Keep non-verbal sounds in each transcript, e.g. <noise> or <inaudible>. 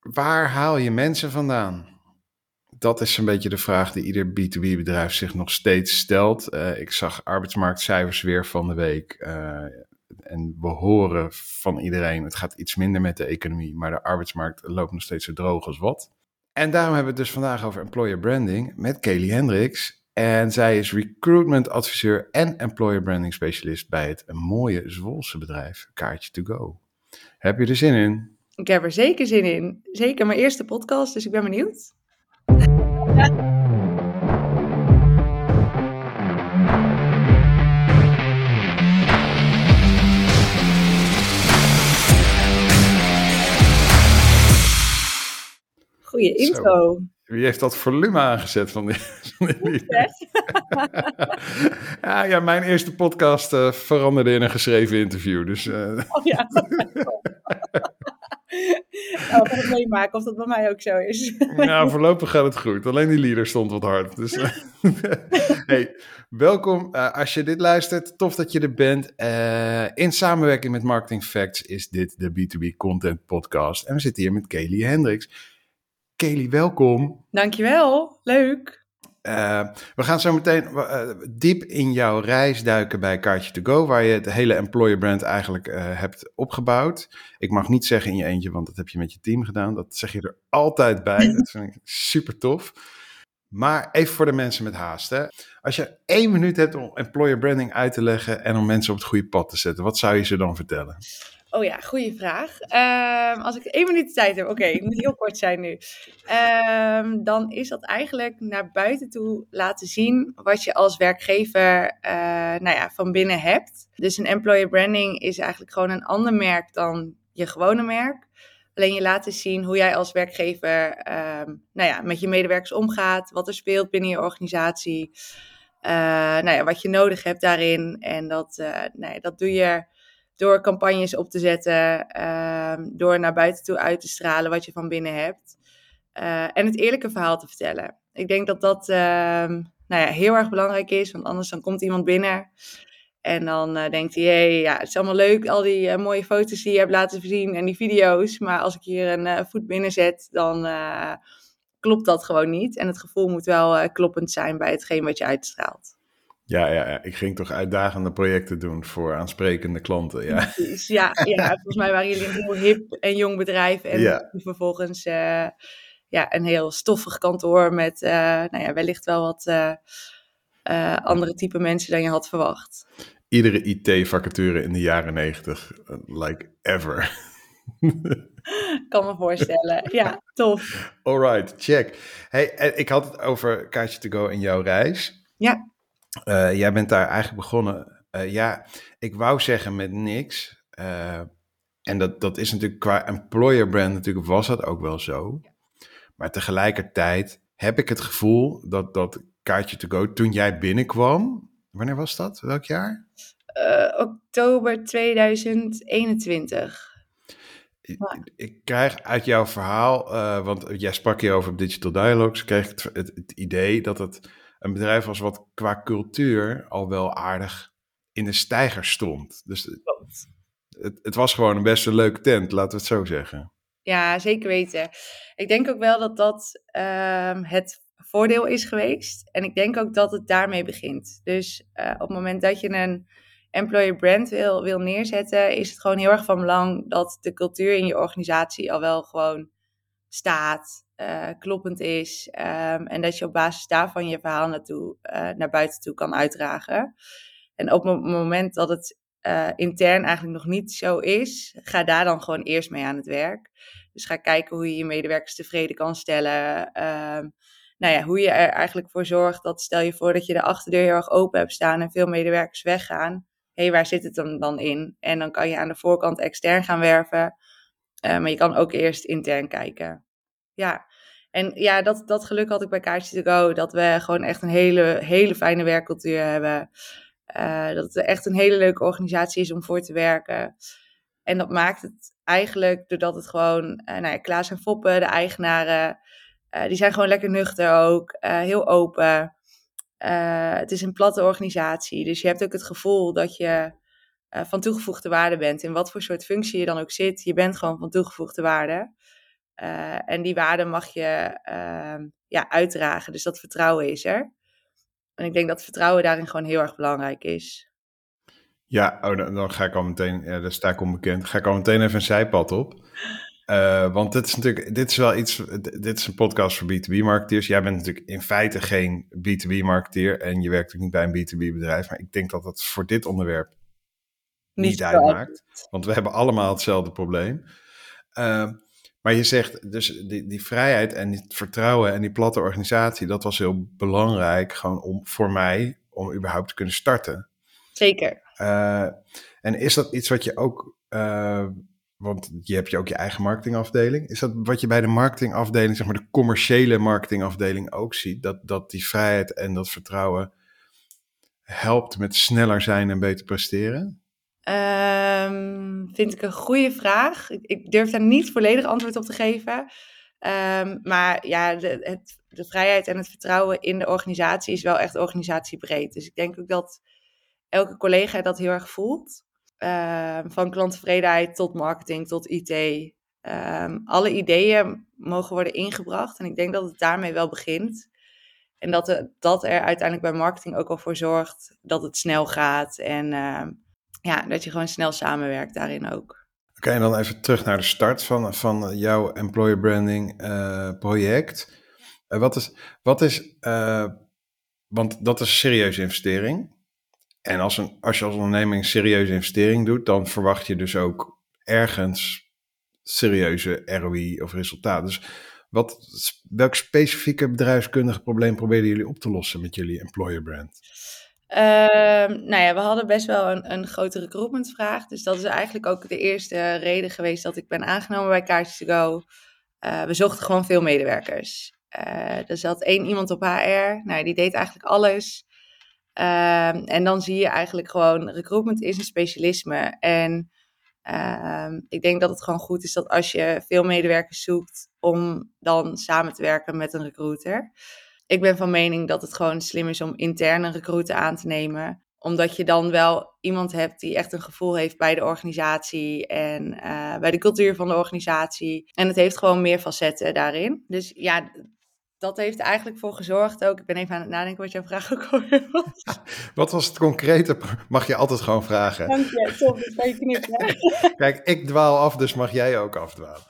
waar haal je mensen vandaan? Dat is een beetje de vraag die ieder B2B-bedrijf zich nog steeds stelt. Eh, ik zag arbeidsmarktcijfers weer van de week. Uh, en we horen van iedereen, het gaat iets minder met de economie, maar de arbeidsmarkt loopt nog steeds zo droog als wat. En daarom hebben we het dus vandaag over employer branding met Kelly Hendricks. En zij is recruitment adviseur en employer branding specialist bij het mooie Zwolse bedrijf Kaartje to Go. Heb je er zin in? Ik heb er zeker zin in. Zeker mijn eerste podcast, dus ik ben benieuwd. Goeie intro. Wie heeft dat volume aangezet van die? <laughs> ja, ja, mijn eerste podcast uh, veranderde in een geschreven interview. Dus, uh... Oh ja. <laughs> <laughs> nou, gaan het meemaken of dat bij mij ook zo is. <laughs> nou, voorlopig gaat het goed. Alleen die leader stond wat hard. Dus, uh... <laughs> hey, welkom als je dit luistert. Tof dat je er bent. in samenwerking met Marketing Facts is dit de B2B Content Podcast. En we zitten hier met Kelly Hendricks. Kelly, welkom. Dankjewel, leuk. Uh, we gaan zo meteen uh, diep in jouw reis duiken bij Kaartje to Go, waar je het hele employer brand eigenlijk uh, hebt opgebouwd. Ik mag niet zeggen in je eentje, want dat heb je met je team gedaan. Dat zeg je er altijd bij. <laughs> dat vind ik super tof. Maar even voor de mensen met haast. Hè. Als je één minuut hebt om employer branding uit te leggen en om mensen op het goede pad te zetten, wat zou je ze dan vertellen? Oh ja, goede vraag. Um, als ik één minuut tijd heb, oké, ik moet heel kort zijn nu. Um, dan is dat eigenlijk naar buiten toe laten zien wat je als werkgever uh, nou ja, van binnen hebt. Dus een employer branding is eigenlijk gewoon een ander merk dan je gewone merk. Alleen je laat zien hoe jij als werkgever um, nou ja, met je medewerkers omgaat, wat er speelt binnen je organisatie, uh, nou ja, wat je nodig hebt daarin. En dat, uh, nou ja, dat doe je door campagnes op te zetten, ehm, door naar buiten toe uit te stralen wat je van binnen hebt. Uh, en het eerlijke verhaal te vertellen. Ik denk dat dat ehm, nou ja, heel erg belangrijk is, want anders dan komt iemand binnen en dan uh, denkt hij, hey, ja, het is allemaal leuk, al die uh, mooie foto's die je hebt laten zien en die video's, maar als ik hier een voet binnen zet, dan klopt dat gewoon niet. En het gevoel moet wel kloppend zijn bij hetgeen wat je uitstraalt. Ja, ja, ja, ik ging toch uitdagende projecten doen voor aansprekende klanten. Ja, ja, ja volgens mij waren jullie een heel hip en jong bedrijf. En ja. vervolgens uh, ja, een heel stoffig kantoor met uh, nou ja, wellicht wel wat uh, andere type mensen dan je had verwacht. Iedere IT-vacature in de jaren negentig, like ever. <laughs> kan me voorstellen. Ja, tof. Alright, check. Hey, ik had het over Kaartje to Go en jouw reis. Ja. Uh, jij bent daar eigenlijk begonnen. Uh, ja, ik wou zeggen met niks. Uh, en dat, dat is natuurlijk qua employer brand natuurlijk was dat ook wel zo. Maar tegelijkertijd heb ik het gevoel dat dat kaartje to go toen jij binnenkwam. Wanneer was dat? Welk jaar? oktober 2021. Ik, krijg uit jouw verhaal, want jij sprak hier over Digital Dialogues, kreeg ik het, het, het idee dat het een bedrijf was wat qua cultuur al wel aardig in de stijger stond. Dus het, het was gewoon een best een leuke tent, laten we het zo zeggen. Ja, zeker weten. Ik denk ook wel dat dat uh, het voordeel is geweest. En ik denk ook dat het daarmee begint. Dus uh, op het moment dat je een employer brand wil, wil neerzetten, is het gewoon heel erg van belang dat de cultuur in je organisatie al wel gewoon staat, uh, kloppend is. Um, en dat je op basis daarvan je verhaal naartoe, uh, naar buiten toe kan uitdragen. En op het moment dat het uh, intern eigenlijk nog niet zo is, ga daar dan gewoon eerst mee aan het werk. Dus ga kijken hoe je je medewerkers tevreden kan stellen. Um, nou ja, hoe je er eigenlijk voor zorgt dat stel je voor dat je de achterdeur heel erg open hebt staan en veel medewerkers weggaan. Hé, hey, waar zit het dan, dan in? En dan kan je aan de voorkant extern gaan werven. maar je kan ook eerst intern kijken. Ja, en ja, dat, dat geluk had ik bij Kaartje to Go. Dat we gewoon echt een hele, hele fijne werkcultuur hebben. Uh, dat het echt een hele leuke organisatie is om voor te werken. En dat maakt het eigenlijk, doordat het gewoon, uh, nou ja, Klaas en Foppe, de eigenaren, uh, die zijn gewoon lekker nuchter ook. heel open. het is een platte organisatie. Dus je hebt ook het gevoel dat je van toegevoegde waarde bent. In wat voor soort functie je dan ook zit. Je bent gewoon van toegevoegde waarde. En die waarde mag je ehm, ja, uitdragen. Dus dat vertrouwen is er. En ik denk dat vertrouwen daarin gewoon heel erg belangrijk is. Ja, oh, dan, dan, ga ik al meteen, ja, daar sta ik onbekend, ga ik al meteen even een zijpad op. Uh, want dit is natuurlijk, dit is wel iets, dit is een podcast voor B2B-marketeers. Jij bent natuurlijk in feite geen B2B-marketeer en je werkt ook niet bij een B2B-bedrijf. Maar ik denk dat dat voor dit onderwerp niet, niet uitmaakt. Want we hebben allemaal hetzelfde probleem. Uh, maar je zegt dus die, die vrijheid en het vertrouwen en die platte organisatie, dat was heel belangrijk gewoon om, voor mij om überhaupt te kunnen starten. Zeker. Uh, en is dat iets wat je ook, uh, want je hebt je ook je eigen marketingafdeling, is dat wat je bij de marketingafdeling, zeg maar de commerciële marketingafdeling ook ziet, dat, dat die vrijheid en dat vertrouwen helpt met sneller zijn en beter presteren? Um, vind ik een goede vraag. Ik, ik, durf daar niet volledig antwoord op te geven. Um, maar ja, de, het, de vrijheid en het vertrouwen in de organisatie is wel echt organisatiebreed. Dus ik denk ook dat elke collega dat heel erg voelt. Um, van klanttevredenheid tot marketing tot IT. alle ideeën mogen worden ingebracht. En ik denk dat het daarmee wel begint. En dat, dat er uiteindelijk bij marketing ook al voor zorgt dat het snel gaat. En ja, dat je gewoon snel samenwerkt daarin ook. Oké, en dan even terug naar de start van, van jouw employer branding uh, project. Uh, wat is, wat is uh, want dat is een serieuze investering. En als, een, als je als onderneming een serieuze investering doet, dan verwacht je dus ook ergens serieuze ROI of resultaat. Dus wat, welk specifieke bedrijfskundige probleem probeerden jullie op te lossen met jullie employer brand? Um, nou ja, we hadden best wel een, een grote recruitmentvraag. Dus dat is eigenlijk ook de eerste reden geweest dat ik ben aangenomen bij Kaartjes to Go. Uh, we zochten gewoon veel medewerkers. Uh, er zat één iemand op HR. Nou, die deed eigenlijk alles. Um, en dan zie je eigenlijk gewoon, recruitment is een specialisme. En um, ik denk dat het gewoon goed is dat als je veel medewerkers zoekt, om dan samen te werken met een recruiter ik ben van mening dat het gewoon slim is om interne recruiten aan te nemen. Omdat je dan wel iemand hebt die echt een gevoel heeft bij de organisatie en uh, bij de cultuur van de organisatie. En het heeft gewoon meer facetten daarin. Dus ja, dat heeft eigenlijk voor gezorgd ook. Ik ben even aan het nadenken wat jouw vraag ook <laughs> alweer was. Wat was het concrete? Mag je altijd gewoon vragen. Dank je, top, dat kan je knippen. Kijk, ik dwaal af, dus mag jij ook afdwalen.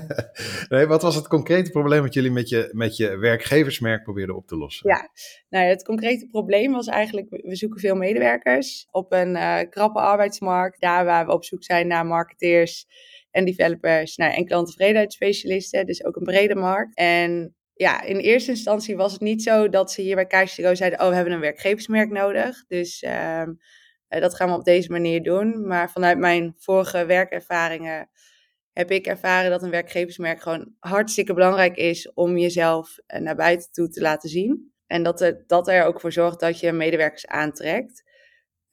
<laughs> nee, wat was het concrete probleem wat jullie met je, met je werkgeversmerk probeerden op te lossen? Ja, nou, het concrete probleem was eigenlijk, we zoeken veel medewerkers op een uh, krappe arbeidsmarkt. Daar waar we op zoek zijn naar marketeers en developers nou, en klanttevredenheidsspecialisten. Dus ook een brede markt. En ja, in eerste instantie was het niet zo dat ze hier bij Kaartje zeiden: Oh, we hebben een werkgeversmerk nodig. Dus um, dat gaan we op deze manier doen. Maar vanuit mijn vorige werkervaringen heb ik ervaren dat een werkgeversmerk gewoon hartstikke belangrijk is om jezelf eh, naar buiten toe te laten zien. En dat, er, dat er ook voor zorgt dat je medewerkers aantrekt.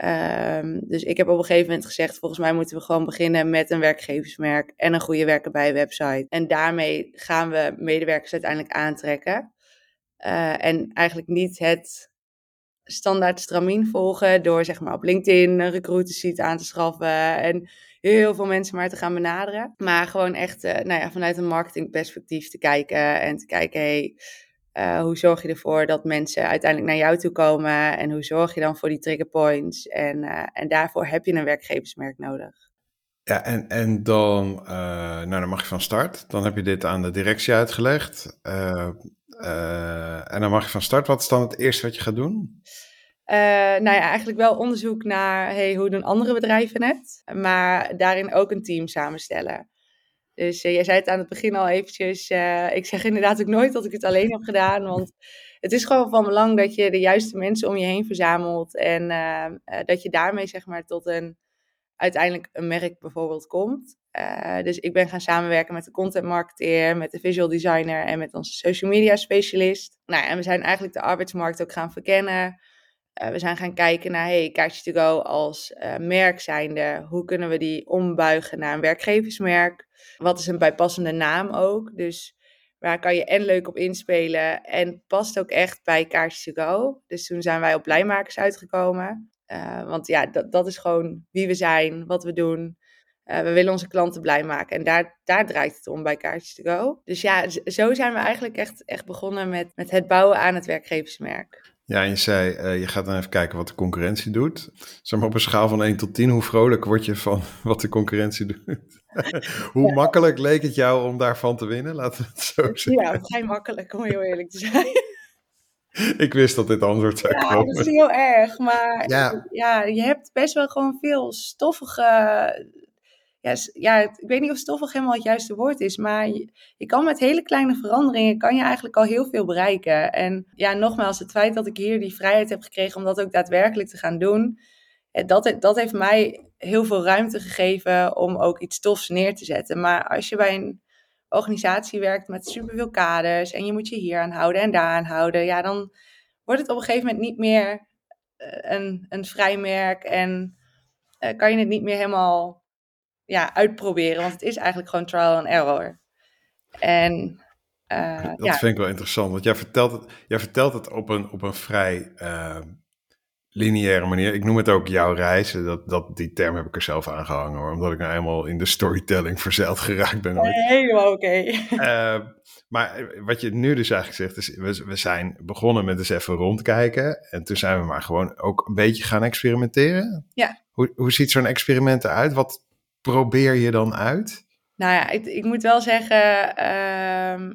Um, dus ik heb op een gegeven moment gezegd, volgens mij moeten we gewoon beginnen met een werkgeversmerk en een goede werken bij website. En daarmee gaan we medewerkers uiteindelijk aantrekken. Uh, en eigenlijk niet het standaard stramien volgen door zeg maar op LinkedIn een recruiter aan te schaffen en heel veel mensen maar te gaan benaderen. Maar gewoon echt uh, nou ja, vanuit een marketingperspectief te kijken en te kijken, hey, uh, hoe zorg je ervoor dat mensen uiteindelijk naar jou toe komen? En hoe zorg je dan voor die trigger points? En, uh, en daarvoor heb je een werkgeversmerk nodig. Ja, en, en dan, uh, nou, dan mag je van start. Dan heb je dit aan de directie uitgelegd. en dan mag je van start. Wat is dan het eerste wat je gaat doen? nou ja, eigenlijk wel onderzoek naar hey, hoe doen andere bedrijven het. Maar daarin ook een team samenstellen. Dus uh, jij zei het aan het begin al eventjes. Uh, ik zeg inderdaad ook nooit dat ik het alleen heb gedaan. Want het is gewoon van belang dat je de juiste mensen om je heen verzamelt. En uh, dat je daarmee zeg maar tot een uiteindelijk een merk bijvoorbeeld komt. dus ik ben gaan samenwerken met de content marketeer, met de visual designer en met onze social media specialist. Nou, en we zijn eigenlijk de arbeidsmarkt ook gaan verkennen. We zijn gaan kijken naar, hey, Kaartje to Go als uh, merk zijnde. Hoe kunnen we die ombuigen naar een werkgeversmerk? Wat is een bijpassende naam ook? Dus waar kan je en leuk op inspelen en past ook echt bij Kaartje to Go. Dus toen zijn wij op Blijmakers uitgekomen. Uh, want ja, dat, dat is gewoon wie we zijn, wat we doen. we willen onze klanten blij maken. En daar, daar draait het om bij Kaartjes to Go. Dus ja, zo zijn we eigenlijk echt, echt begonnen met, met het bouwen aan het werkgeversmerk. Ja, en je zei, uh, je gaat dan even kijken wat de concurrentie doet. Zeg maar op een schaal van 1 tot 10, hoe vrolijk word je van <laughs> wat de concurrentie doet? <laughs> hoe makkelijk leek het jou om daarvan te winnen? Laten we het zo zeggen. Ja, vrij makkelijk om heel eerlijk te zijn. <laughs> Ik wist dat dit antwoord zou komen. Ja, dat is heel erg. Maar ja. ja, je hebt best wel gewoon veel stoffige ja, ja, ik weet niet of stoffig helemaal het juiste woord is, maar je, je, kan met hele kleine veranderingen, kan je eigenlijk al heel veel bereiken. En ja, nogmaals, het feit dat ik hier die vrijheid heb gekregen om dat ook daadwerkelijk te gaan doen, eh, dat, dat heeft mij heel veel ruimte gegeven om ook iets tofs neer te zetten. Maar als je bij een organisatie werkt met superveel kaders en je moet je hier aan houden en daar aan houden, ja, dan wordt het op een gegeven moment niet meer eh, een, een vrijmerk en uh, kan je het niet meer helemaal ja, uitproberen. Want het is eigenlijk gewoon trial and error. En uh, dat ja. vind ik wel interessant. Want jij vertelt het, jij vertelt het op een, op een vrij uh, lineaire manier. Ik noem het ook jouw reizen. Dat, dat, die term heb ik er zelf aan gehangen hoor. Omdat ik nou eenmaal in de storytelling verzeild geraakt ben. Helemaal oké. Okay. Uh, maar wat je nu dus eigenlijk zegt is, we, we zijn begonnen met eens even rondkijken. En toen zijn we maar gewoon ook een beetje gaan experimenteren. Ja. Hoe, hoe ziet zo'n experiment eruit? Wat, probeer je dan uit? Nou ja, ik, ik moet wel zeggen, uh,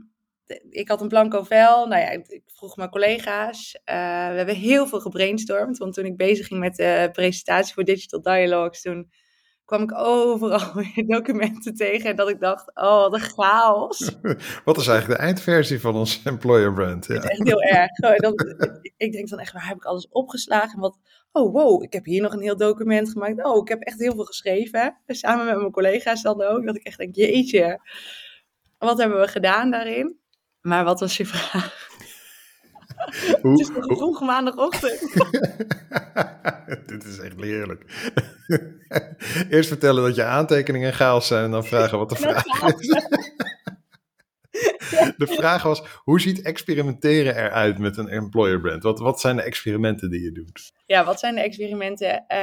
ik had een blanco vel. Nou ja, ik vroeg mijn collega's. Uh, we hebben heel veel gebrainstormd. Want toen ik bezig ging met de presentatie voor Digital Dialogues, toen kwam ik overal <laughs> weer documenten tegen. En dat ik dacht, oh, wat een chaos. <laughs> wat is eigenlijk de eindversie van ons employer brand? Ja. echt heel <laughs> erg. Dat, ik denk dan echt, waar heb ik alles opgeslagen? Wat, oh wow, ik heb hier nog een heel document gemaakt. Oh, ik heb echt heel veel geschreven. Samen met mijn collega's dan ook. Dat ik echt denk, jeetje, wat hebben we gedaan daarin? Maar wat was je vraag? <laughs> Hoe, het is nog een vroege maandagochtend. <laughs> Dit is echt heerlijk. <laughs> Eerst vertellen dat je aantekeningen chaos zijn en dan vragen wat de vraag is. De vraag was, hoe ziet experimenteren eruit met een employer brand? Wat, wat zijn de experimenten die je doet? Ja, wat zijn de experimenten? Uh,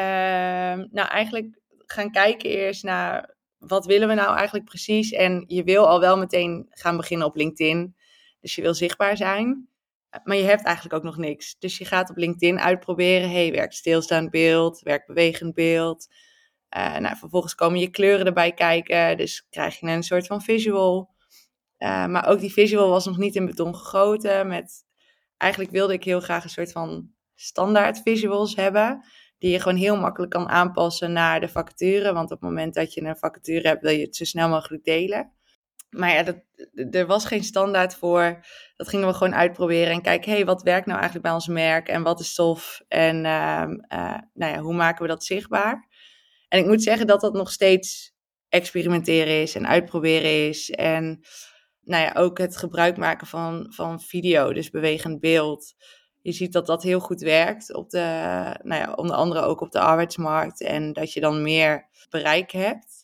nou, eigenlijk gaan kijken eerst naar wat willen we nou eigenlijk precies. En je wil al wel meteen gaan beginnen op LinkedIn. Dus je wil zichtbaar zijn. Maar je hebt eigenlijk ook nog niks. Dus je gaat op LinkedIn uitproberen. hey, werkt stilstaand beeld, werkt bewegend beeld. Uh, nou, vervolgens komen je kleuren erbij kijken. Dus krijg je een soort van visual. Uh, maar ook die visual was nog niet in beton gegoten. Met, eigenlijk wilde ik heel graag een soort van standaard visuals hebben. Die je gewoon heel makkelijk kan aanpassen naar de vacature. Want op het moment dat je een vacature hebt, wil je het zo snel mogelijk delen. Maar ja, dat, er was geen standaard voor. Dat gingen we gewoon uitproberen en kijken, hey, wat werkt nou eigenlijk bij ons merk en wat is tof en uh, uh, nou ja, hoe maken we dat zichtbaar? En ik moet zeggen dat dat nog steeds experimenteren is en uitproberen is. En nou ja, ook het gebruik maken van, van video, dus bewegend beeld. Je ziet dat dat heel goed werkt, op de, nou ja, onder andere ook op de arbeidsmarkt. En dat je dan meer bereik hebt.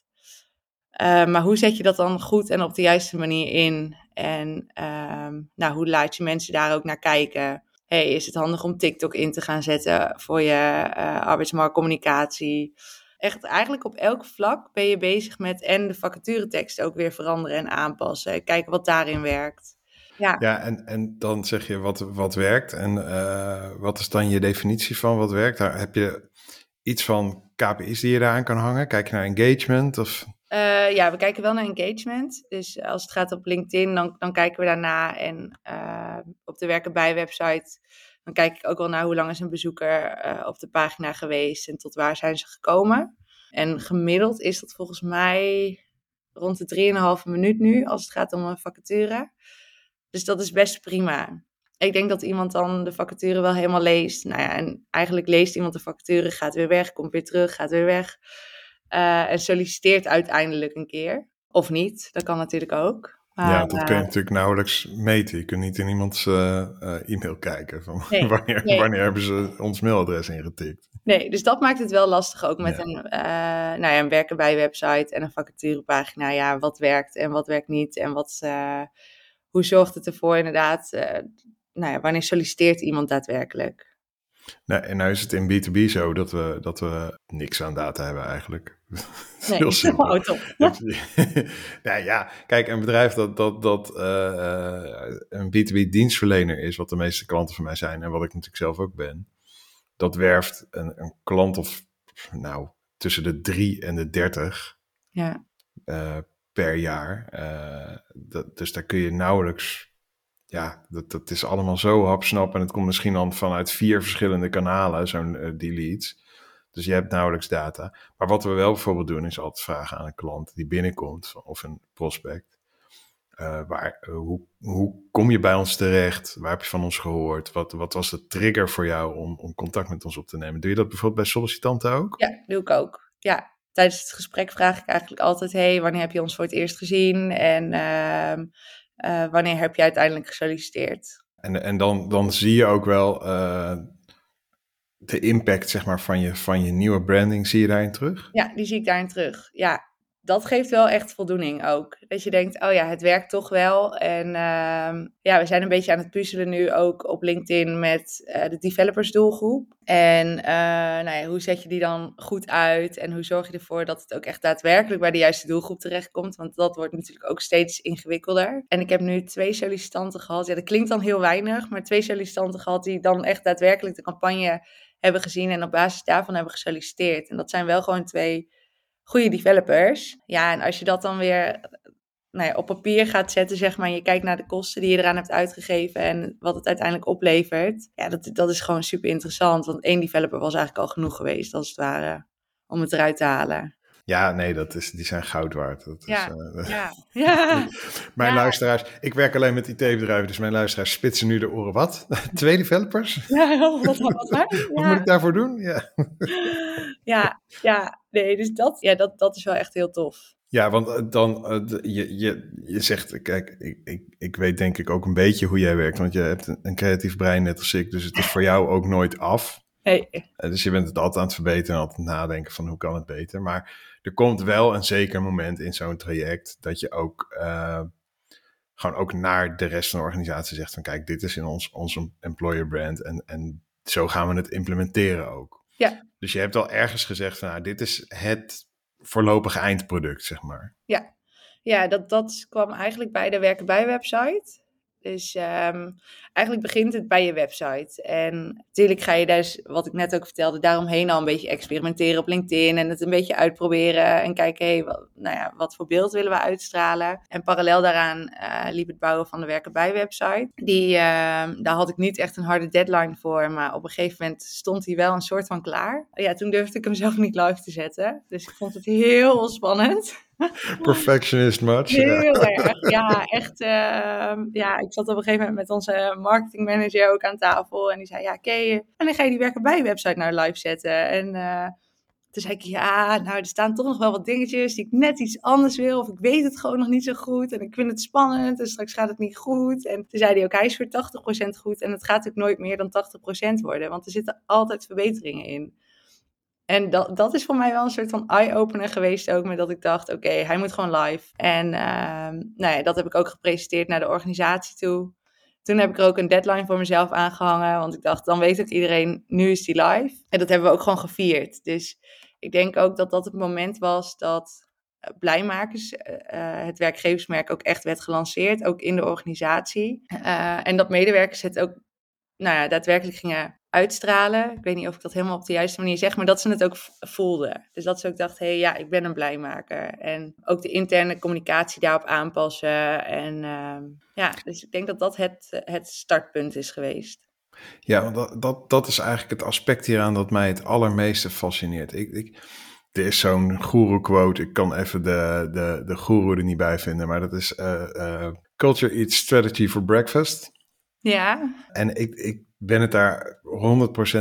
Uh, maar hoe zet je dat dan goed en op de juiste manier in? En uh, nou, hoe laat je mensen daar ook naar kijken? Hey, is het handig om TikTok in te gaan zetten voor je uh, arbeidsmarktcommunicatie? Echt, eigenlijk op elk vlak ben je bezig met en de vacaturetekst ook weer veranderen en aanpassen. Kijken wat daarin werkt. Ja, ja en, en dan zeg je wat, wat werkt. En uh, wat is dan je definitie van wat werkt? Daar heb je iets van KPI's die je daaraan kan hangen? Kijk je naar engagement? Of uh, ja, we kijken wel naar engagement. Dus als het gaat op LinkedIn, dan, dan kijken we daarna. En uh, op de Werken bij website, dan kijk ik ook wel naar hoe lang is een bezoeker uh, op de pagina geweest en tot waar zijn ze gekomen. En gemiddeld is dat volgens mij rond de 3,5 minuut nu, als het gaat om een vacature. Dus dat is best prima. Ik denk dat iemand dan de vacature wel helemaal leest. Nou ja, en eigenlijk leest iemand de vacature, gaat weer weg, komt weer terug, gaat weer weg. Uh, en solliciteert uiteindelijk een keer. Of niet, dat kan natuurlijk ook. Maar, ja, dat kun je uh, natuurlijk nauwelijks meten. Je kunt niet in iemands uh, e-mail kijken van nee, <laughs> wanneer, nee. wanneer hebben ze ons mailadres ingetikt. Nee, dus dat maakt het wel lastig ook met ja. een, nou ja, een werken bij website en een vacaturepagina. Ja, wat werkt en wat werkt niet en wat, hoe zorgt het ervoor inderdaad, nou ja, wanneer solliciteert iemand daadwerkelijk? Nou, en nou is het in B2B zo dat we, dat we niks aan data hebben eigenlijk. <laughs> Nee, heel simpel. Top. <laughs> <laughs> nou ja, kijk, een bedrijf dat, dat, dat uh, een B2B dienstverlener is, wat de meeste klanten van mij zijn en wat ik natuurlijk zelf ook ben, dat werft een, een klant of nou tussen de drie en de dertig ja. Uh, per jaar. Uh, dat, dus daar kun je nauwelijks ja, dat, dat is allemaal zo hapsnap en het komt misschien dan vanuit vier verschillende kanalen, zo'n uh. Dus je hebt nauwelijks data. Maar wat we wel bijvoorbeeld doen, is altijd vragen aan een klant die binnenkomt of een prospect. Uh, waar, uh, hoe, hoe kom je bij ons terecht? Waar heb je van ons gehoord? Wat, wat was de trigger voor jou om, om contact met ons op te nemen? Doe je dat bijvoorbeeld bij sollicitanten ook? Ja, doe ik ook. Ja, tijdens het gesprek vraag ik eigenlijk altijd: hey, wanneer heb je ons voor het eerst gezien? En uh, uh, wanneer heb je uiteindelijk gesolliciteerd? En, en dan, dan zie je ook wel uh, de impact zeg maar, van, je, van je nieuwe branding, zie je daarin terug? Ja, die zie ik daarin terug. Ja, dat geeft wel echt voldoening ook. Dat je denkt, oh ja, het werkt toch wel. En uh, ja, we zijn een beetje aan het puzzelen nu ook op LinkedIn met uh, de developersdoelgroep. En uh, nou ja, hoe zet je die dan goed uit? En hoe zorg je ervoor dat het ook echt daadwerkelijk bij de juiste doelgroep terechtkomt? Want dat wordt natuurlijk ook steeds ingewikkelder. En ik heb nu twee sollicitanten gehad. Ja, dat klinkt dan heel weinig, maar twee sollicitanten gehad die dan echt daadwerkelijk de campagne hebben gezien en op basis daarvan hebben gesolliciteerd. En dat zijn wel gewoon twee goede developers. Ja, en als je dat dan weer nou ja, op papier gaat zetten, zeg maar, je kijkt naar de kosten die je eraan hebt uitgegeven en wat het uiteindelijk oplevert, ja, dat, dat is gewoon super interessant. Want één developer was eigenlijk al genoeg geweest, als het ware, om het eruit te halen. Ja, nee, dat is, die zijn goud waard. Dat ja, is, <laughs> uh, ja, ja. mijn ja. luisteraars, ik werk alleen met IT-bedrijven, dus mijn luisteraars spitsen nu de oren. Wat? <laughs> Twee developers? <laughs> Ja, wat, wat, wat, wat moet ik daarvoor doen? Ja, ja, ja nee, dus dat, ja, dat, dat is wel echt heel tof. Ja, want dan, uh, je, je, je zegt, kijk, ik, ik, ik weet denk ik ook een beetje hoe jij werkt, want je hebt een, een creatief brein net als ik, dus het is voor jou ook nooit af. Nee. Dus je bent het altijd aan het verbeteren en altijd nadenken van hoe kan het beter. Maar er komt wel een zeker moment in zo'n traject dat je ook uh, gewoon ook naar de rest van de organisatie zegt van kijk, dit is in ons, onze employer brand en, en zo gaan we het implementeren ook. Ja. Dus je hebt al ergens gezegd van nou, dit is het voorlopige eindproduct, zeg maar. Ja, ja dat, dat kwam eigenlijk bij de Werken Bij website. Dus um, eigenlijk begint het bij je website. En natuurlijk ga je dus, wat ik net ook vertelde, daaromheen al een beetje experimenteren op LinkedIn. En het een beetje uitproberen. En kijken, hey, wat, nou ja, wat voor beeld willen we uitstralen? En parallel daaraan uh, liep het bouwen van de Werken Bij website. Die, uh, daar had ik niet echt een harde deadline voor. Maar op een gegeven moment stond hij wel een soort van klaar. Ja, toen durfde ik hem zelf niet live te zetten. Dus ik vond het heel spannend. <laughs> Perfectionist much. Heel erg, ja, echt. Uh, ja, ik zat op een gegeven moment met onze marketingmanager ook aan tafel. En die zei, ja, oké, en dan ga je die werken bij website nou live zetten. En uh, toen zei ik, ja, nou, er staan toch nog wel wat dingetjes die ik net iets anders wil. Of ik weet het gewoon nog niet zo goed. En ik vind het spannend en straks gaat het niet goed. En toen zei hij ook, hij is voor 80% goed. En het gaat ook nooit meer dan 80% worden. Want er zitten altijd verbeteringen in. En dat, dat is voor mij wel een soort van eye-opener geweest ook, met dat ik dacht, oké, hij moet gewoon live. En uh, nou ja, dat heb ik ook gepresenteerd naar de organisatie toe. Toen heb ik er ook een deadline voor mezelf aangehangen, want ik dacht, dan weet ook iedereen, nu is die live. En dat hebben we ook gewoon gevierd. Dus ik denk ook dat dat het moment was dat Blijmakers, uh, het werkgeversmerk, ook echt werd gelanceerd, ook in de organisatie. En dat medewerkers het ook nou ja, daadwerkelijk gingen uitstralen. Ik weet niet of ik dat helemaal op de juiste manier zeg, maar dat ze het ook voelden. Dus dat ze ook dachten, hé, hey, ja, ik ben een blijmaker. En ook de interne communicatie daarop aanpassen. En uh, ja, dus ik denk dat dat het, het startpunt is geweest. Ja, dat, dat, dat is eigenlijk het aspect hieraan dat mij het allermeeste fascineert. Ik, ik, er is zo'n guru-quote, ik kan even de, de, de guru er niet bij vinden, maar dat is uh, uh, Culture Eats Strategy for Breakfast. Ja. En ik, ik ben het daar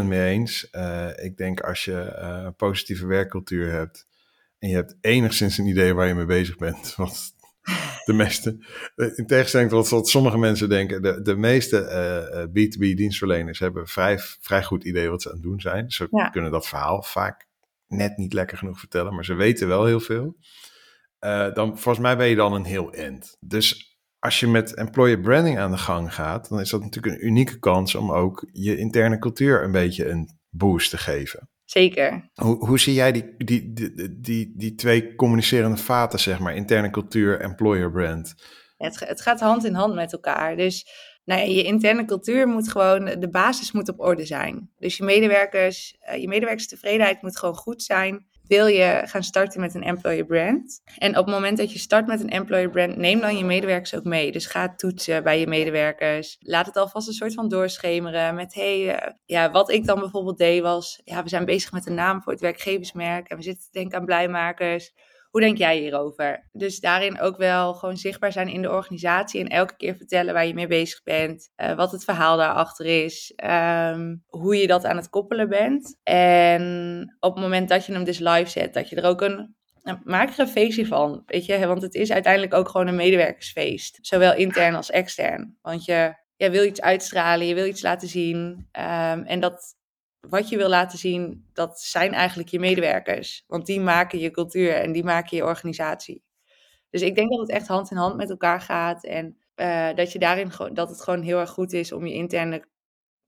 100% mee eens. Uh, ik denk als je uh, een positieve werkcultuur hebt en je hebt enigszins een idee waar je mee bezig bent, <laughs> wat de meeste, in tegenstelling tot wat sommige mensen denken, de, de meeste uh, B2B dienstverleners hebben vrij, vrij goed idee wat ze aan het doen zijn. Ze ja. kunnen dat verhaal vaak net niet lekker genoeg vertellen, maar ze weten wel heel veel. dan, volgens mij ben je dan een heel end. Dus als je met employer branding aan de gang gaat, dan is dat natuurlijk een unieke kans om ook je interne cultuur een beetje een boost te geven. Zeker. Hoe, hoe zie jij die, die, die, die, die twee communicerende vaten, zeg maar, interne cultuur, employer brand? Het, het gaat hand in hand met elkaar. Dus nou ja, je interne cultuur moet gewoon, de basis moet op orde zijn. Dus je medewerkers, uh, je medewerkerstevredenheid moet gewoon goed zijn wil je gaan starten met een employer brand. En op het moment dat je start met een employer brand, neem dan je medewerkers ook mee. Dus ga toetsen bij je medewerkers. Laat het alvast een soort van doorschemeren met, hey, uh, ja, wat ik dan bijvoorbeeld deed was, ja, we zijn bezig met een naam voor het werkgeversmerk en we zitten te denken aan blijmakers. Hoe denk jij hierover? Dus daarin ook wel gewoon zichtbaar zijn in de organisatie en elke keer vertellen waar je mee bezig bent, uh, wat het verhaal daarachter is, um, hoe je dat aan het koppelen bent. En op het moment dat je hem dus live zet, dat je er ook een maak er een feestje van, weet je, want het is uiteindelijk ook gewoon een medewerkersfeest, zowel intern als extern. Want je, je wil iets uitstralen, je wil iets laten zien um, en dat wat je wil laten zien, dat zijn eigenlijk je medewerkers. Want die maken je cultuur en die maken je organisatie. Dus ik denk dat het echt hand in hand met elkaar gaat. En uh, dat, je daarin, dat het gewoon heel erg goed is om je interne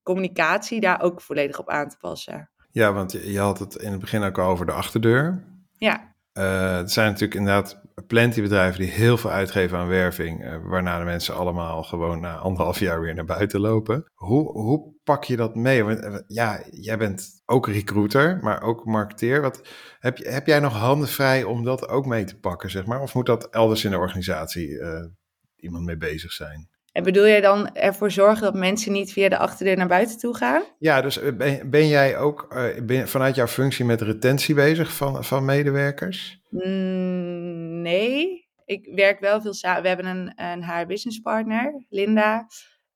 communicatie daar ook volledig op aan te passen. Ja, want je, had het in het begin ook al over de achterdeur. Ja. Uh, er zijn natuurlijk inderdaad plenty bedrijven die heel veel uitgeven aan werving, uh, waarna de mensen allemaal gewoon na anderhalf jaar weer naar buiten lopen. Hoe, hoe pak je dat mee? Want uh, ja, jij bent ook recruiter, maar ook marketeer. Wat, heb, heb jij nog handen vrij om dat ook mee te pakken, zeg maar? Of moet dat elders in de organisatie iemand mee bezig zijn? En bedoel jij dan ervoor zorgen dat mensen niet via de achterdeur naar buiten toe gaan? Ja, dus ben, ben jij ook uh, ben, vanuit jouw functie met retentie bezig van, van medewerkers? Mm, nee, ik werk wel veel samen. We hebben een, een HR business partner, Linda.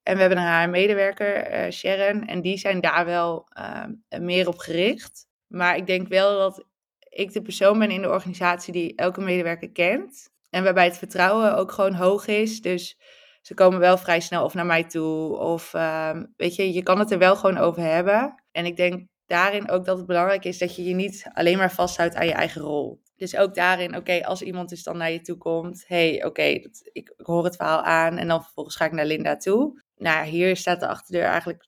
En we hebben een HR medewerker, uh, Sharon. En die zijn daar wel uh, meer op gericht. Maar ik denk wel dat ik de persoon ben in de organisatie die elke medewerker kent. En waarbij het vertrouwen ook gewoon hoog is. Dus ze komen wel vrij snel of naar mij toe. Of uh, weet je, je kan het er wel gewoon over hebben. En ik denk daarin ook dat het belangrijk is dat je je niet alleen maar vasthoudt aan je eigen rol. Dus ook daarin, oké, als iemand dus dan naar je toe komt, hey, oké, ik, ik, hoor het verhaal aan en dan vervolgens ga ik naar Linda toe. Nou, hier staat de achterdeur eigenlijk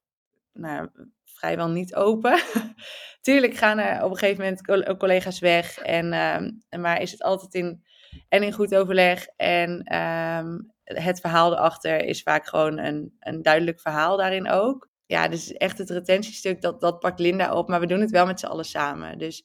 nou, vrijwel niet open. <laughs> Tuurlijk gaan er op een gegeven moment collega's weg, en, uh, maar is het altijd in, en in goed overleg en um, het verhaal erachter is vaak gewoon een, een duidelijk verhaal daarin ook. Ja, dus echt het retentiestuk, dat, dat pakt Linda op, maar we doen het wel met z'n allen samen. Dus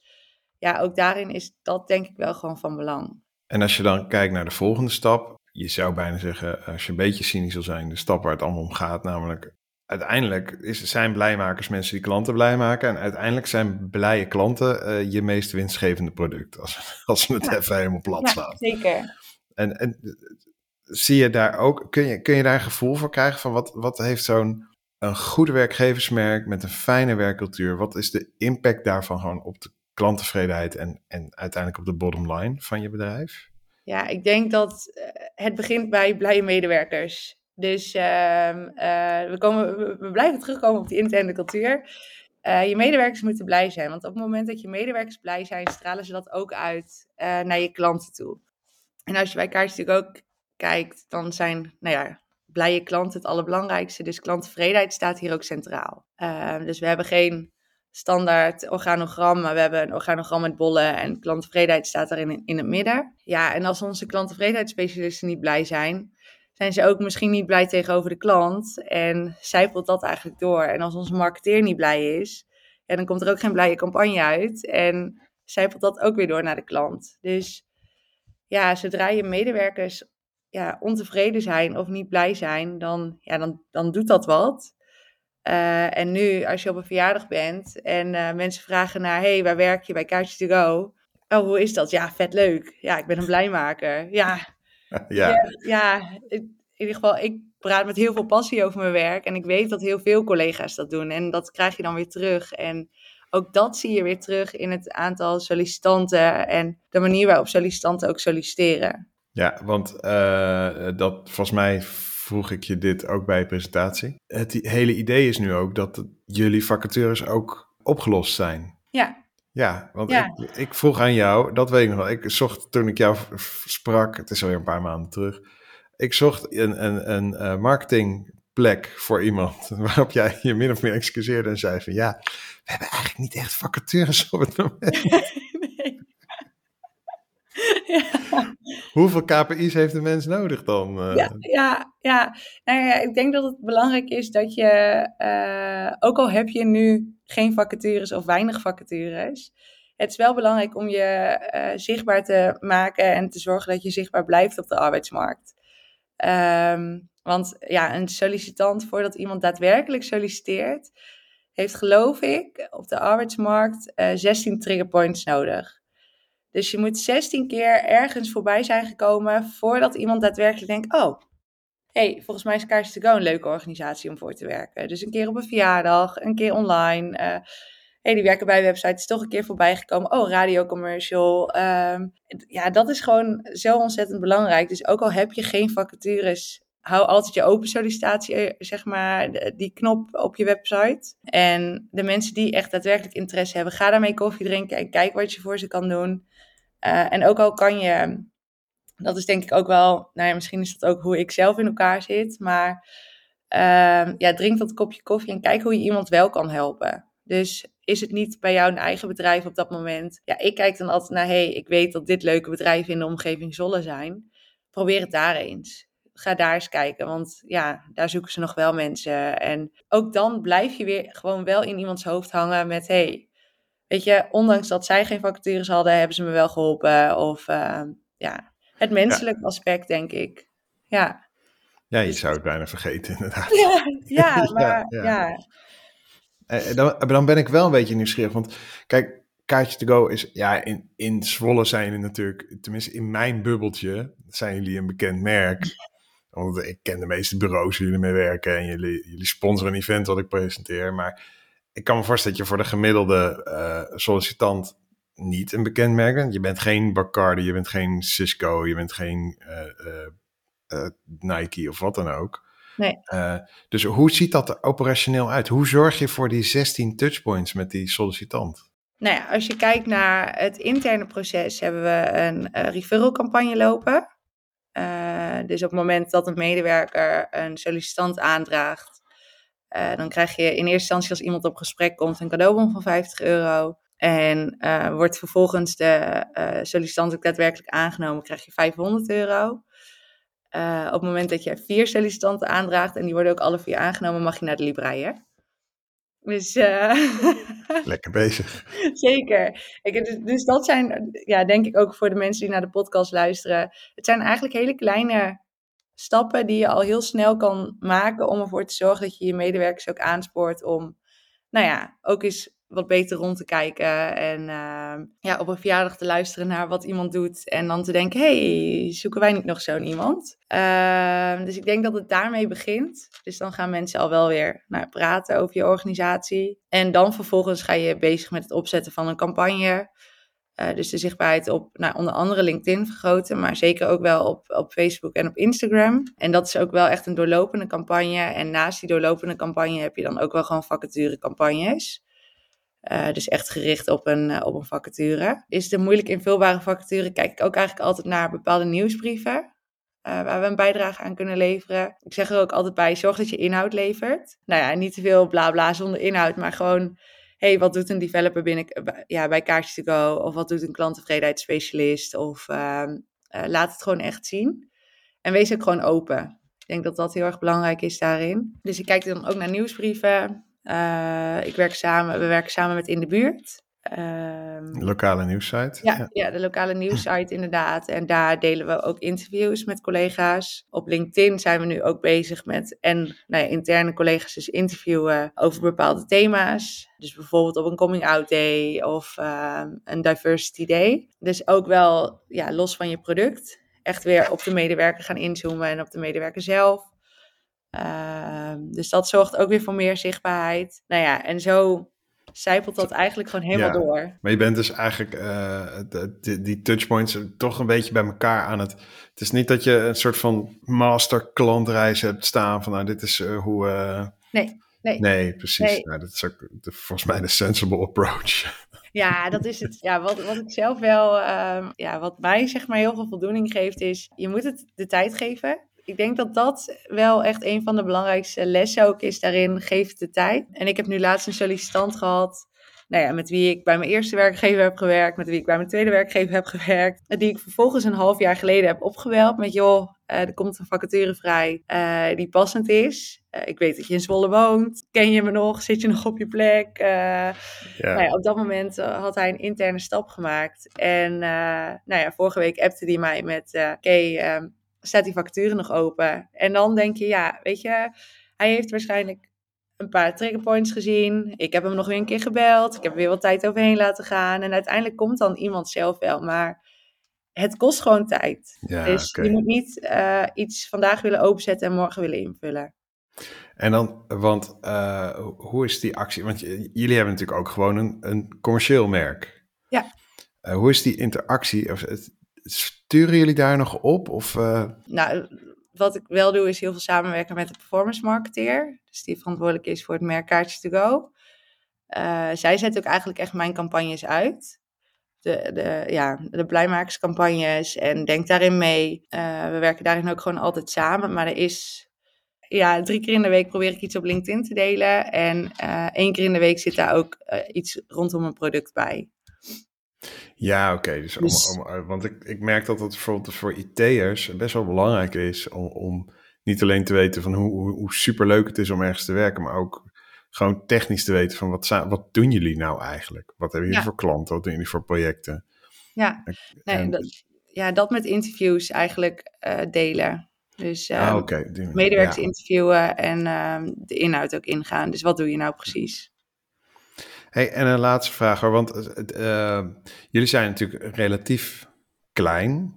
ja, ook daarin is dat denk ik wel gewoon van belang. En als je dan kijkt naar de volgende stap, je zou bijna zeggen, als je een beetje cynisch wil zijn, de stap waar het allemaal om gaat, namelijk uiteindelijk is, zijn blijmakers mensen die klanten blij maken. En uiteindelijk zijn blije klanten uh, je meest winstgevende product, als, <laughs> als we het ja. even helemaal plat slaan. Ja, zeker. En, en zie je daar ook, kun je, kun je daar een gevoel voor krijgen van wat, wat heeft zo'n een goed werkgeversmerk met een fijne werkcultuur, wat is de impact daarvan gewoon op de klanttevredenheid en, en uiteindelijk op de bottom line van je bedrijf? Ja, ik denk dat het begint bij blije medewerkers. Dus uh, uh, we, komen, we blijven terugkomen op die interne cultuur. Uh, je medewerkers moeten blij zijn, want op het moment dat je medewerkers blij zijn, stralen ze dat ook uit naar je klanten toe. En als je bij Kaars ook kijkt, dan zijn, nou ja, blije klanten het allerbelangrijkste. Dus klanttevredenheid staat hier ook centraal. Uh, dus we hebben geen standaard organogram, maar we hebben een organogram met bollen en klanttevredenheid staat daarin in, het midden. Ja, en als onze klanttevredenheidsspecialisten niet blij zijn, zijn ze ook misschien niet blij tegenover de klant en zijpelt dat eigenlijk door. En als onze marketeer niet blij is, ja, dan komt er ook geen blije campagne uit en zijpelt dat ook weer door naar de klant. Dus ja, zodra je medewerkers ja, ontevreden zijn of niet blij zijn, dan, ja, dan, dan doet dat wat. Uh, en nu, als je op een verjaardag bent en uh, mensen vragen naar, hey, waar werk je bij Couch to Go? Oh, hoe is dat? Ja, vet leuk. Ja, ik ben een blijmaker. Ja, <laughs> ja. ja, ja in ieder geval, ik praat met heel veel passie over mijn werk en ik weet dat heel veel collega's dat doen en dat krijg je dan weer terug. En ook dat zie je weer terug in het aantal sollicitanten en de manier waarop sollicitanten ook solliciteren. Ja, want uh, dat volgens mij vroeg ik je dit ook bij de presentatie. Het hele idee is nu ook dat jullie vacatures ook opgelost zijn. Ja. Ja, want ja. Ik, ik, vroeg aan jou, dat weet ik nog wel. Ik zocht toen ik jou sprak, het is alweer een paar maanden terug. ik zocht een, een, een marketingplek voor iemand. <laughs> Waarop jij je min of meer excuseerde en zei van ja, we hebben eigenlijk niet echt vacatures op het moment. <laughs> nee. <laughs> ja. Hoeveel KPI's heeft de mens nodig dan? Uh? Ja, ja, ja. Nou ja, ik denk dat het belangrijk is dat je, uh, ook al heb je nu geen vacatures of weinig vacatures, het is wel belangrijk om je uh, zichtbaar te maken en te zorgen dat je zichtbaar blijft op de arbeidsmarkt. Um, want ja, een sollicitant, voordat iemand daadwerkelijk solliciteert, heeft geloof ik op de arbeidsmarkt uh, 16 triggerpoints nodig. Dus je moet 16 keer ergens voorbij zijn gekomen voordat iemand daadwerkelijk denkt: oh, hey, volgens mij is Kaars to Go een leuke organisatie om voor te werken. Dus een keer op een verjaardag, een keer online. Uh, hey, die werken bij websites, toch een keer voorbij gekomen. Oh, radiocommercial. Uh, ja, dat is gewoon zo ontzettend belangrijk. Dus ook al heb je geen vacatures, hou altijd je open sollicitatie, eh, zeg maar, die knop op je website. En de mensen die echt daadwerkelijk interesse hebben, ga daarmee koffie drinken en kijk wat je voor ze kan doen. Uh, en ook al kan je, dat is denk ik ook wel, nou ja, misschien is dat ook hoe ik zelf in elkaar zit, maar uh, ja, drink dat kopje koffie en kijk hoe je iemand wel kan helpen. Dus is het niet bij jou een eigen bedrijf op dat moment? Ja, ik kijk dan altijd naar, hey, ik weet dat dit leuke bedrijven in de omgeving zullen zijn. Probeer het daar eens. Ga daar eens kijken, want ja, daar zoeken ze nog wel mensen. En ook dan blijf je weer gewoon wel in iemands hoofd hangen met, hey, weet je, ondanks dat zij geen vacatures hadden, hebben ze me wel geholpen. Of uh, ja, het menselijke aspect, denk ik. Ja. Ja, je dus zou het bijna vergeten, <laughs> inderdaad. <laughs> ja, maar ja. ja. Eh, dan, dan ben ik wel een beetje nieuwsgierig, want kijk, Kaartje to go is, ja, in, in Zwolle zijn jullie natuurlijk, tenminste in mijn bubbeltje, zijn jullie een bekend merk. Want ik ken de meeste bureaus waar jullie mee werken en jullie, jullie sponsoren een event wat ik presenteer. Maar ik kan me voorstellen dat je voor de gemiddelde uh, sollicitant niet een bekend merk bent. Je bent geen Bacardi, je bent geen Cisco, je bent geen uh, uh, Nike of wat dan ook. Nee. dus hoe ziet dat er operationeel uit? Hoe zorg je voor die 16 touchpoints met die sollicitant? Nou ja, als je kijkt naar het interne proces, hebben we een referral campagne lopen. dus op het moment dat een medewerker een sollicitant aandraagt, uh, dan krijg je in eerste instantie als iemand op gesprek komt een cadeaubon van 50 euro. En uh, wordt vervolgens de uh, sollicitant ook daadwerkelijk aangenomen, krijg je 500 euro. op het moment dat je vier sollicitanten aandraagt en die worden ook alle vier aangenomen, mag je naar de Libraïe. Dus, <laughs> Lekker bezig. Zeker. Ik, dus, dus dat zijn, ja, denk ik ook voor de mensen die naar de podcast luisteren. Het zijn eigenlijk hele kleine stappen die je al heel snel kan maken om ervoor te zorgen dat je je medewerkers ook aanspoort om, nou ja, ook eens wat beter rond te kijken en uh, ja, op een verjaardag te luisteren naar wat iemand doet en dan te denken, hey, zoeken wij niet nog zo'n iemand? Uh, dus ik denk dat het daarmee begint. Dus dan gaan mensen al wel weer nou, praten over je organisatie. En dan vervolgens ga je bezig met het opzetten van een campagne. Uh, dus de zichtbaarheid op nou, onder andere LinkedIn vergroten, maar zeker ook wel op, op Facebook en op Instagram. En dat is ook wel echt een doorlopende campagne. En naast die doorlopende campagne heb je dan ook wel gewoon vacaturecampagnes. Uh, dus echt gericht op een, uh, op een vacature. Is de moeilijk invulbare vacature, kijk ik ook eigenlijk altijd naar bepaalde nieuwsbrieven. waar we een bijdrage aan kunnen leveren. Ik zeg er ook altijd bij: zorg dat je inhoud levert. Nou ja, niet te veel bla bla zonder inhoud, maar gewoon hey, wat doet een developer binnen, ja, bij Kaartjes to Go? Of wat doet een klanttevredenheidsspecialist? Of uh, uh, laat het gewoon echt zien. En wees ook gewoon open. Ik denk dat dat heel erg belangrijk is daarin. Dus ik kijk dan ook naar nieuwsbrieven. Uh, ik werk samen, we werken samen met In de Buurt. Um, lokale nieuwssite. Ja, ja. ja, de lokale <laughs> nieuwssite inderdaad. En daar delen we ook interviews met collega's. Op LinkedIn zijn we nu ook bezig met en nou ja, interne collega's dus interviewen over bepaalde thema's. Dus bijvoorbeeld op een coming out day of uh, een diversity day. Dus ook wel ja, los van je product. Echt weer op de medewerker gaan inzoomen en op de medewerker zelf. Uh, dus dat zorgt ook weer voor meer zichtbaarheid. Nou ja, en zo zijpelt dat eigenlijk gewoon helemaal door. Maar je bent dus eigenlijk uh, die, die touchpoints toch een beetje bij elkaar aan het. Het is niet dat je een soort van master klantreis hebt staan van nou dit is uh, hoe. Uh... Nee. Nee, nee, precies. Nee. Nou, dat is ook de, volgens mij de sensible approach. Ja, dat is het. Ja, wat, wat ik zelf wel, uh, ja, wat mij zeg maar heel veel voldoening geeft, is je moet het de tijd geven ik denk dat dat wel echt een van de belangrijkste lessen ook is daarin. Geef de tijd. En ik heb nu laatst een sollicitant gehad nou ja, met wie ik bij mijn eerste werkgever heb gewerkt, met wie ik bij mijn tweede werkgever heb gewerkt, die ik vervolgens een half jaar geleden heb opgeweld met joh, uh, er komt een vacature vrij uh, die passend is. Uh, ik weet dat je in Zwolle woont. Ken je me nog? Zit je nog op je plek? Ja. Nou ja, op dat moment had hij een interne stap gemaakt. En nou ja, vorige week appte hij mij met: Oké, okay, staat die vacature nog open? En dan denk je, ja, weet je, hij heeft waarschijnlijk een paar triggerpoints gezien. Ik heb hem nog weer een keer gebeld. Ik heb weer wat tijd overheen laten gaan. En uiteindelijk komt dan iemand zelf wel. Maar het kost gewoon tijd. Ja, dus je moet niet uh, iets vandaag willen openzetten en morgen willen invullen. En dan, want uh, hoe is die actie? Want jullie hebben natuurlijk ook gewoon een, een commercieel merk. Ja. Uh, hoe is die interactie? Sturen jullie daar nog op? Of, Nou, wat ik wel doe is heel veel samenwerken met de performance marketeer. Dus die verantwoordelijk is voor het merk Kaartjes to Go. Uh, zij zet ook eigenlijk echt mijn campagnes uit. De, de, ja, de blijmakerscampagnes en denk daarin mee. Uh, we werken daarin ook gewoon altijd samen. Maar er is ja, drie keer in de week probeer ik iets op LinkedIn te delen. En één keer in de week zit daar ook iets rondom een product bij. Ja, oké. Dus, dus... want ik, ik merk dat het bijvoorbeeld voor IT'ers best wel belangrijk is om, om niet alleen te weten van hoe, hoe, hoe superleuk het is om ergens te werken, maar ook gewoon technisch te weten van wat, wat doen jullie nou eigenlijk? Wat hebben jullie voor klanten? Wat doen jullie voor projecten? Ja, nee, dat, ja dat met interviews eigenlijk uh, delen. Dus uh, ah, okay. medewerkers ja. interviewen en uh, de inhoud ook ingaan. Dus wat doe je nou precies? Hey, en een laatste vraag hoor, want uh, jullie zijn natuurlijk relatief klein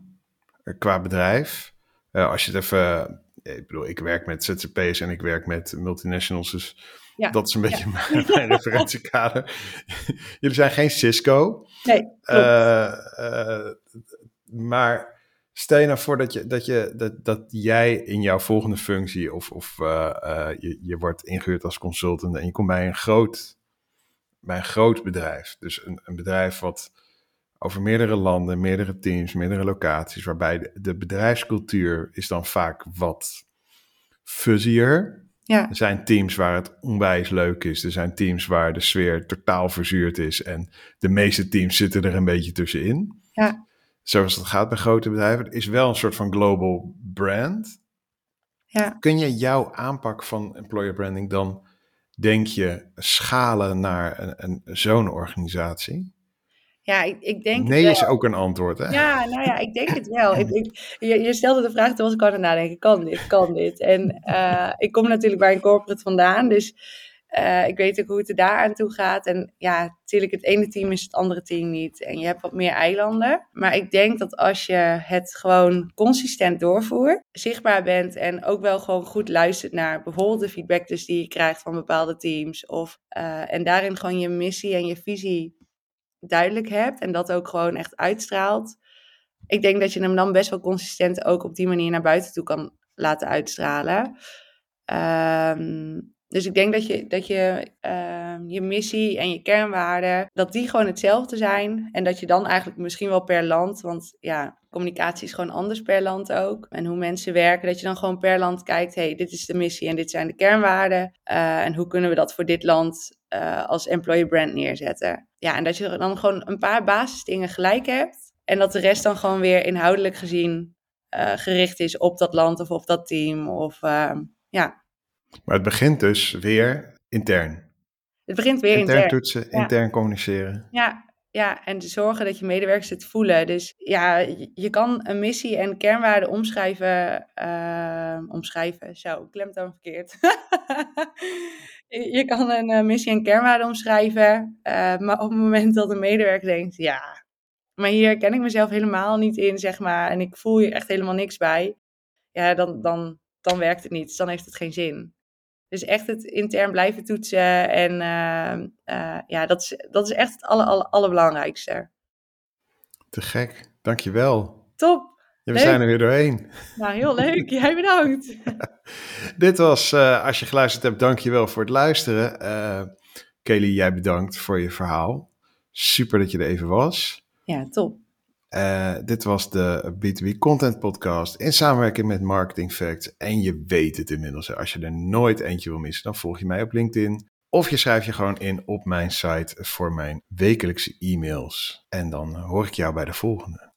uh, qua bedrijf. Uh, als je het even, ik bedoel, ik werk met ZZP's en ik werk met multinationals, dus ja, dat is een beetje ja. <laughs> mijn, mijn referentiekader. <laughs> jullie zijn geen Cisco. Nee, maar stel je nou voor dat, je, dat, je, dat, dat jij in jouw volgende functie of, of je, je wordt ingehuurd als consultant en je komt bij een groot bij een groot bedrijf. Dus een, een bedrijf wat over meerdere landen, meerdere teams, meerdere locaties, waarbij de, de bedrijfscultuur is dan vaak wat fuzzier. Ja. Er zijn teams waar het onwijs leuk is. Er zijn teams waar de sfeer totaal verzuurd is. En de meeste teams zitten er een beetje tussenin. Ja. Zoals het gaat bij grote bedrijven. Het is wel een soort van global brand. Ja. Kun je jouw aanpak van employer branding dan denk je, schalen naar een, een zo'n organisatie? Ja, ik, ik denk. Nee, is ook een antwoord. Hè? Ja, nou ja, ik denk het wel. <laughs> ik, ik, je, je, stelde de vraag toen was ik aan het nadenken: kan dit, kan dit? En uh, ik kom natuurlijk bij een corporate vandaan, dus uh, ik weet ook hoe het er daar aan toe gaat. En ja, natuurlijk, het ene team is het andere team niet. En je hebt wat meer eilanden. Maar ik denk dat als je het gewoon consistent doorvoert, zichtbaar bent en ook wel gewoon goed luistert naar bijvoorbeeld de feedback dus die je krijgt van bepaalde teams. Of, uh, en daarin gewoon je missie en je visie duidelijk hebt. En dat ook gewoon echt uitstraalt. Ik denk dat je hem dan best wel consistent ook op die manier naar buiten toe kan laten uitstralen. Um, dus ik denk dat je, dat je uh, je missie en je kernwaarden, dat die gewoon hetzelfde zijn. En dat je dan eigenlijk misschien wel per land, want ja, communicatie is gewoon anders per land ook. En hoe mensen werken, dat je dan gewoon per land kijkt, hey, dit is de missie en dit zijn de kernwaarden. Uh, en hoe kunnen we dat voor dit land uh, als employer brand neerzetten? Ja, en dat je dan gewoon een paar basisdingen gelijk hebt. En dat de rest dan gewoon weer inhoudelijk gezien uh, gericht is op dat land of op dat team. Of ehm, ja, maar het begint dus weer intern. Het begint weer intern. Intern toetsen, intern communiceren. Ja, ja, en zorgen dat je medewerkers het voelen. Dus ja, je kan een missie en kernwaarden omschrijven. Uh, omschrijven, zo, klemtoon verkeerd. je kan een missie en kernwaarden omschrijven. Uh, <laughs> maar op het moment dat een medewerker denkt, ja, maar hier ken ik mezelf helemaal niet in, zeg maar. En ik voel hier echt helemaal niks bij. Ja, dan, dan, dan werkt het niet. Dus dan heeft het geen zin. Dus echt het intern blijven toetsen. En uh, uh, ja, dat is, dat is echt het aller, aller, allerbelangrijkste. Te gek. Dankjewel. Top. Ja, we zijn er weer doorheen. Nou, heel leuk. <laughs> Jij bedankt. <laughs> Dit was, uh, als je geluisterd hebt, dankjewel voor het luisteren. Kelly, jij bedankt voor je verhaal. Super dat je er even was. Ja, top. Uh, dit was de B2B Content Podcast in samenwerking met Marketing Facts. En je weet het inmiddels. Als je er nooit eentje wil missen, dan volg je mij op LinkedIn. Of je schrijft je gewoon in op mijn site voor mijn wekelijkse e-mails. En dan hoor ik jou bij de volgende.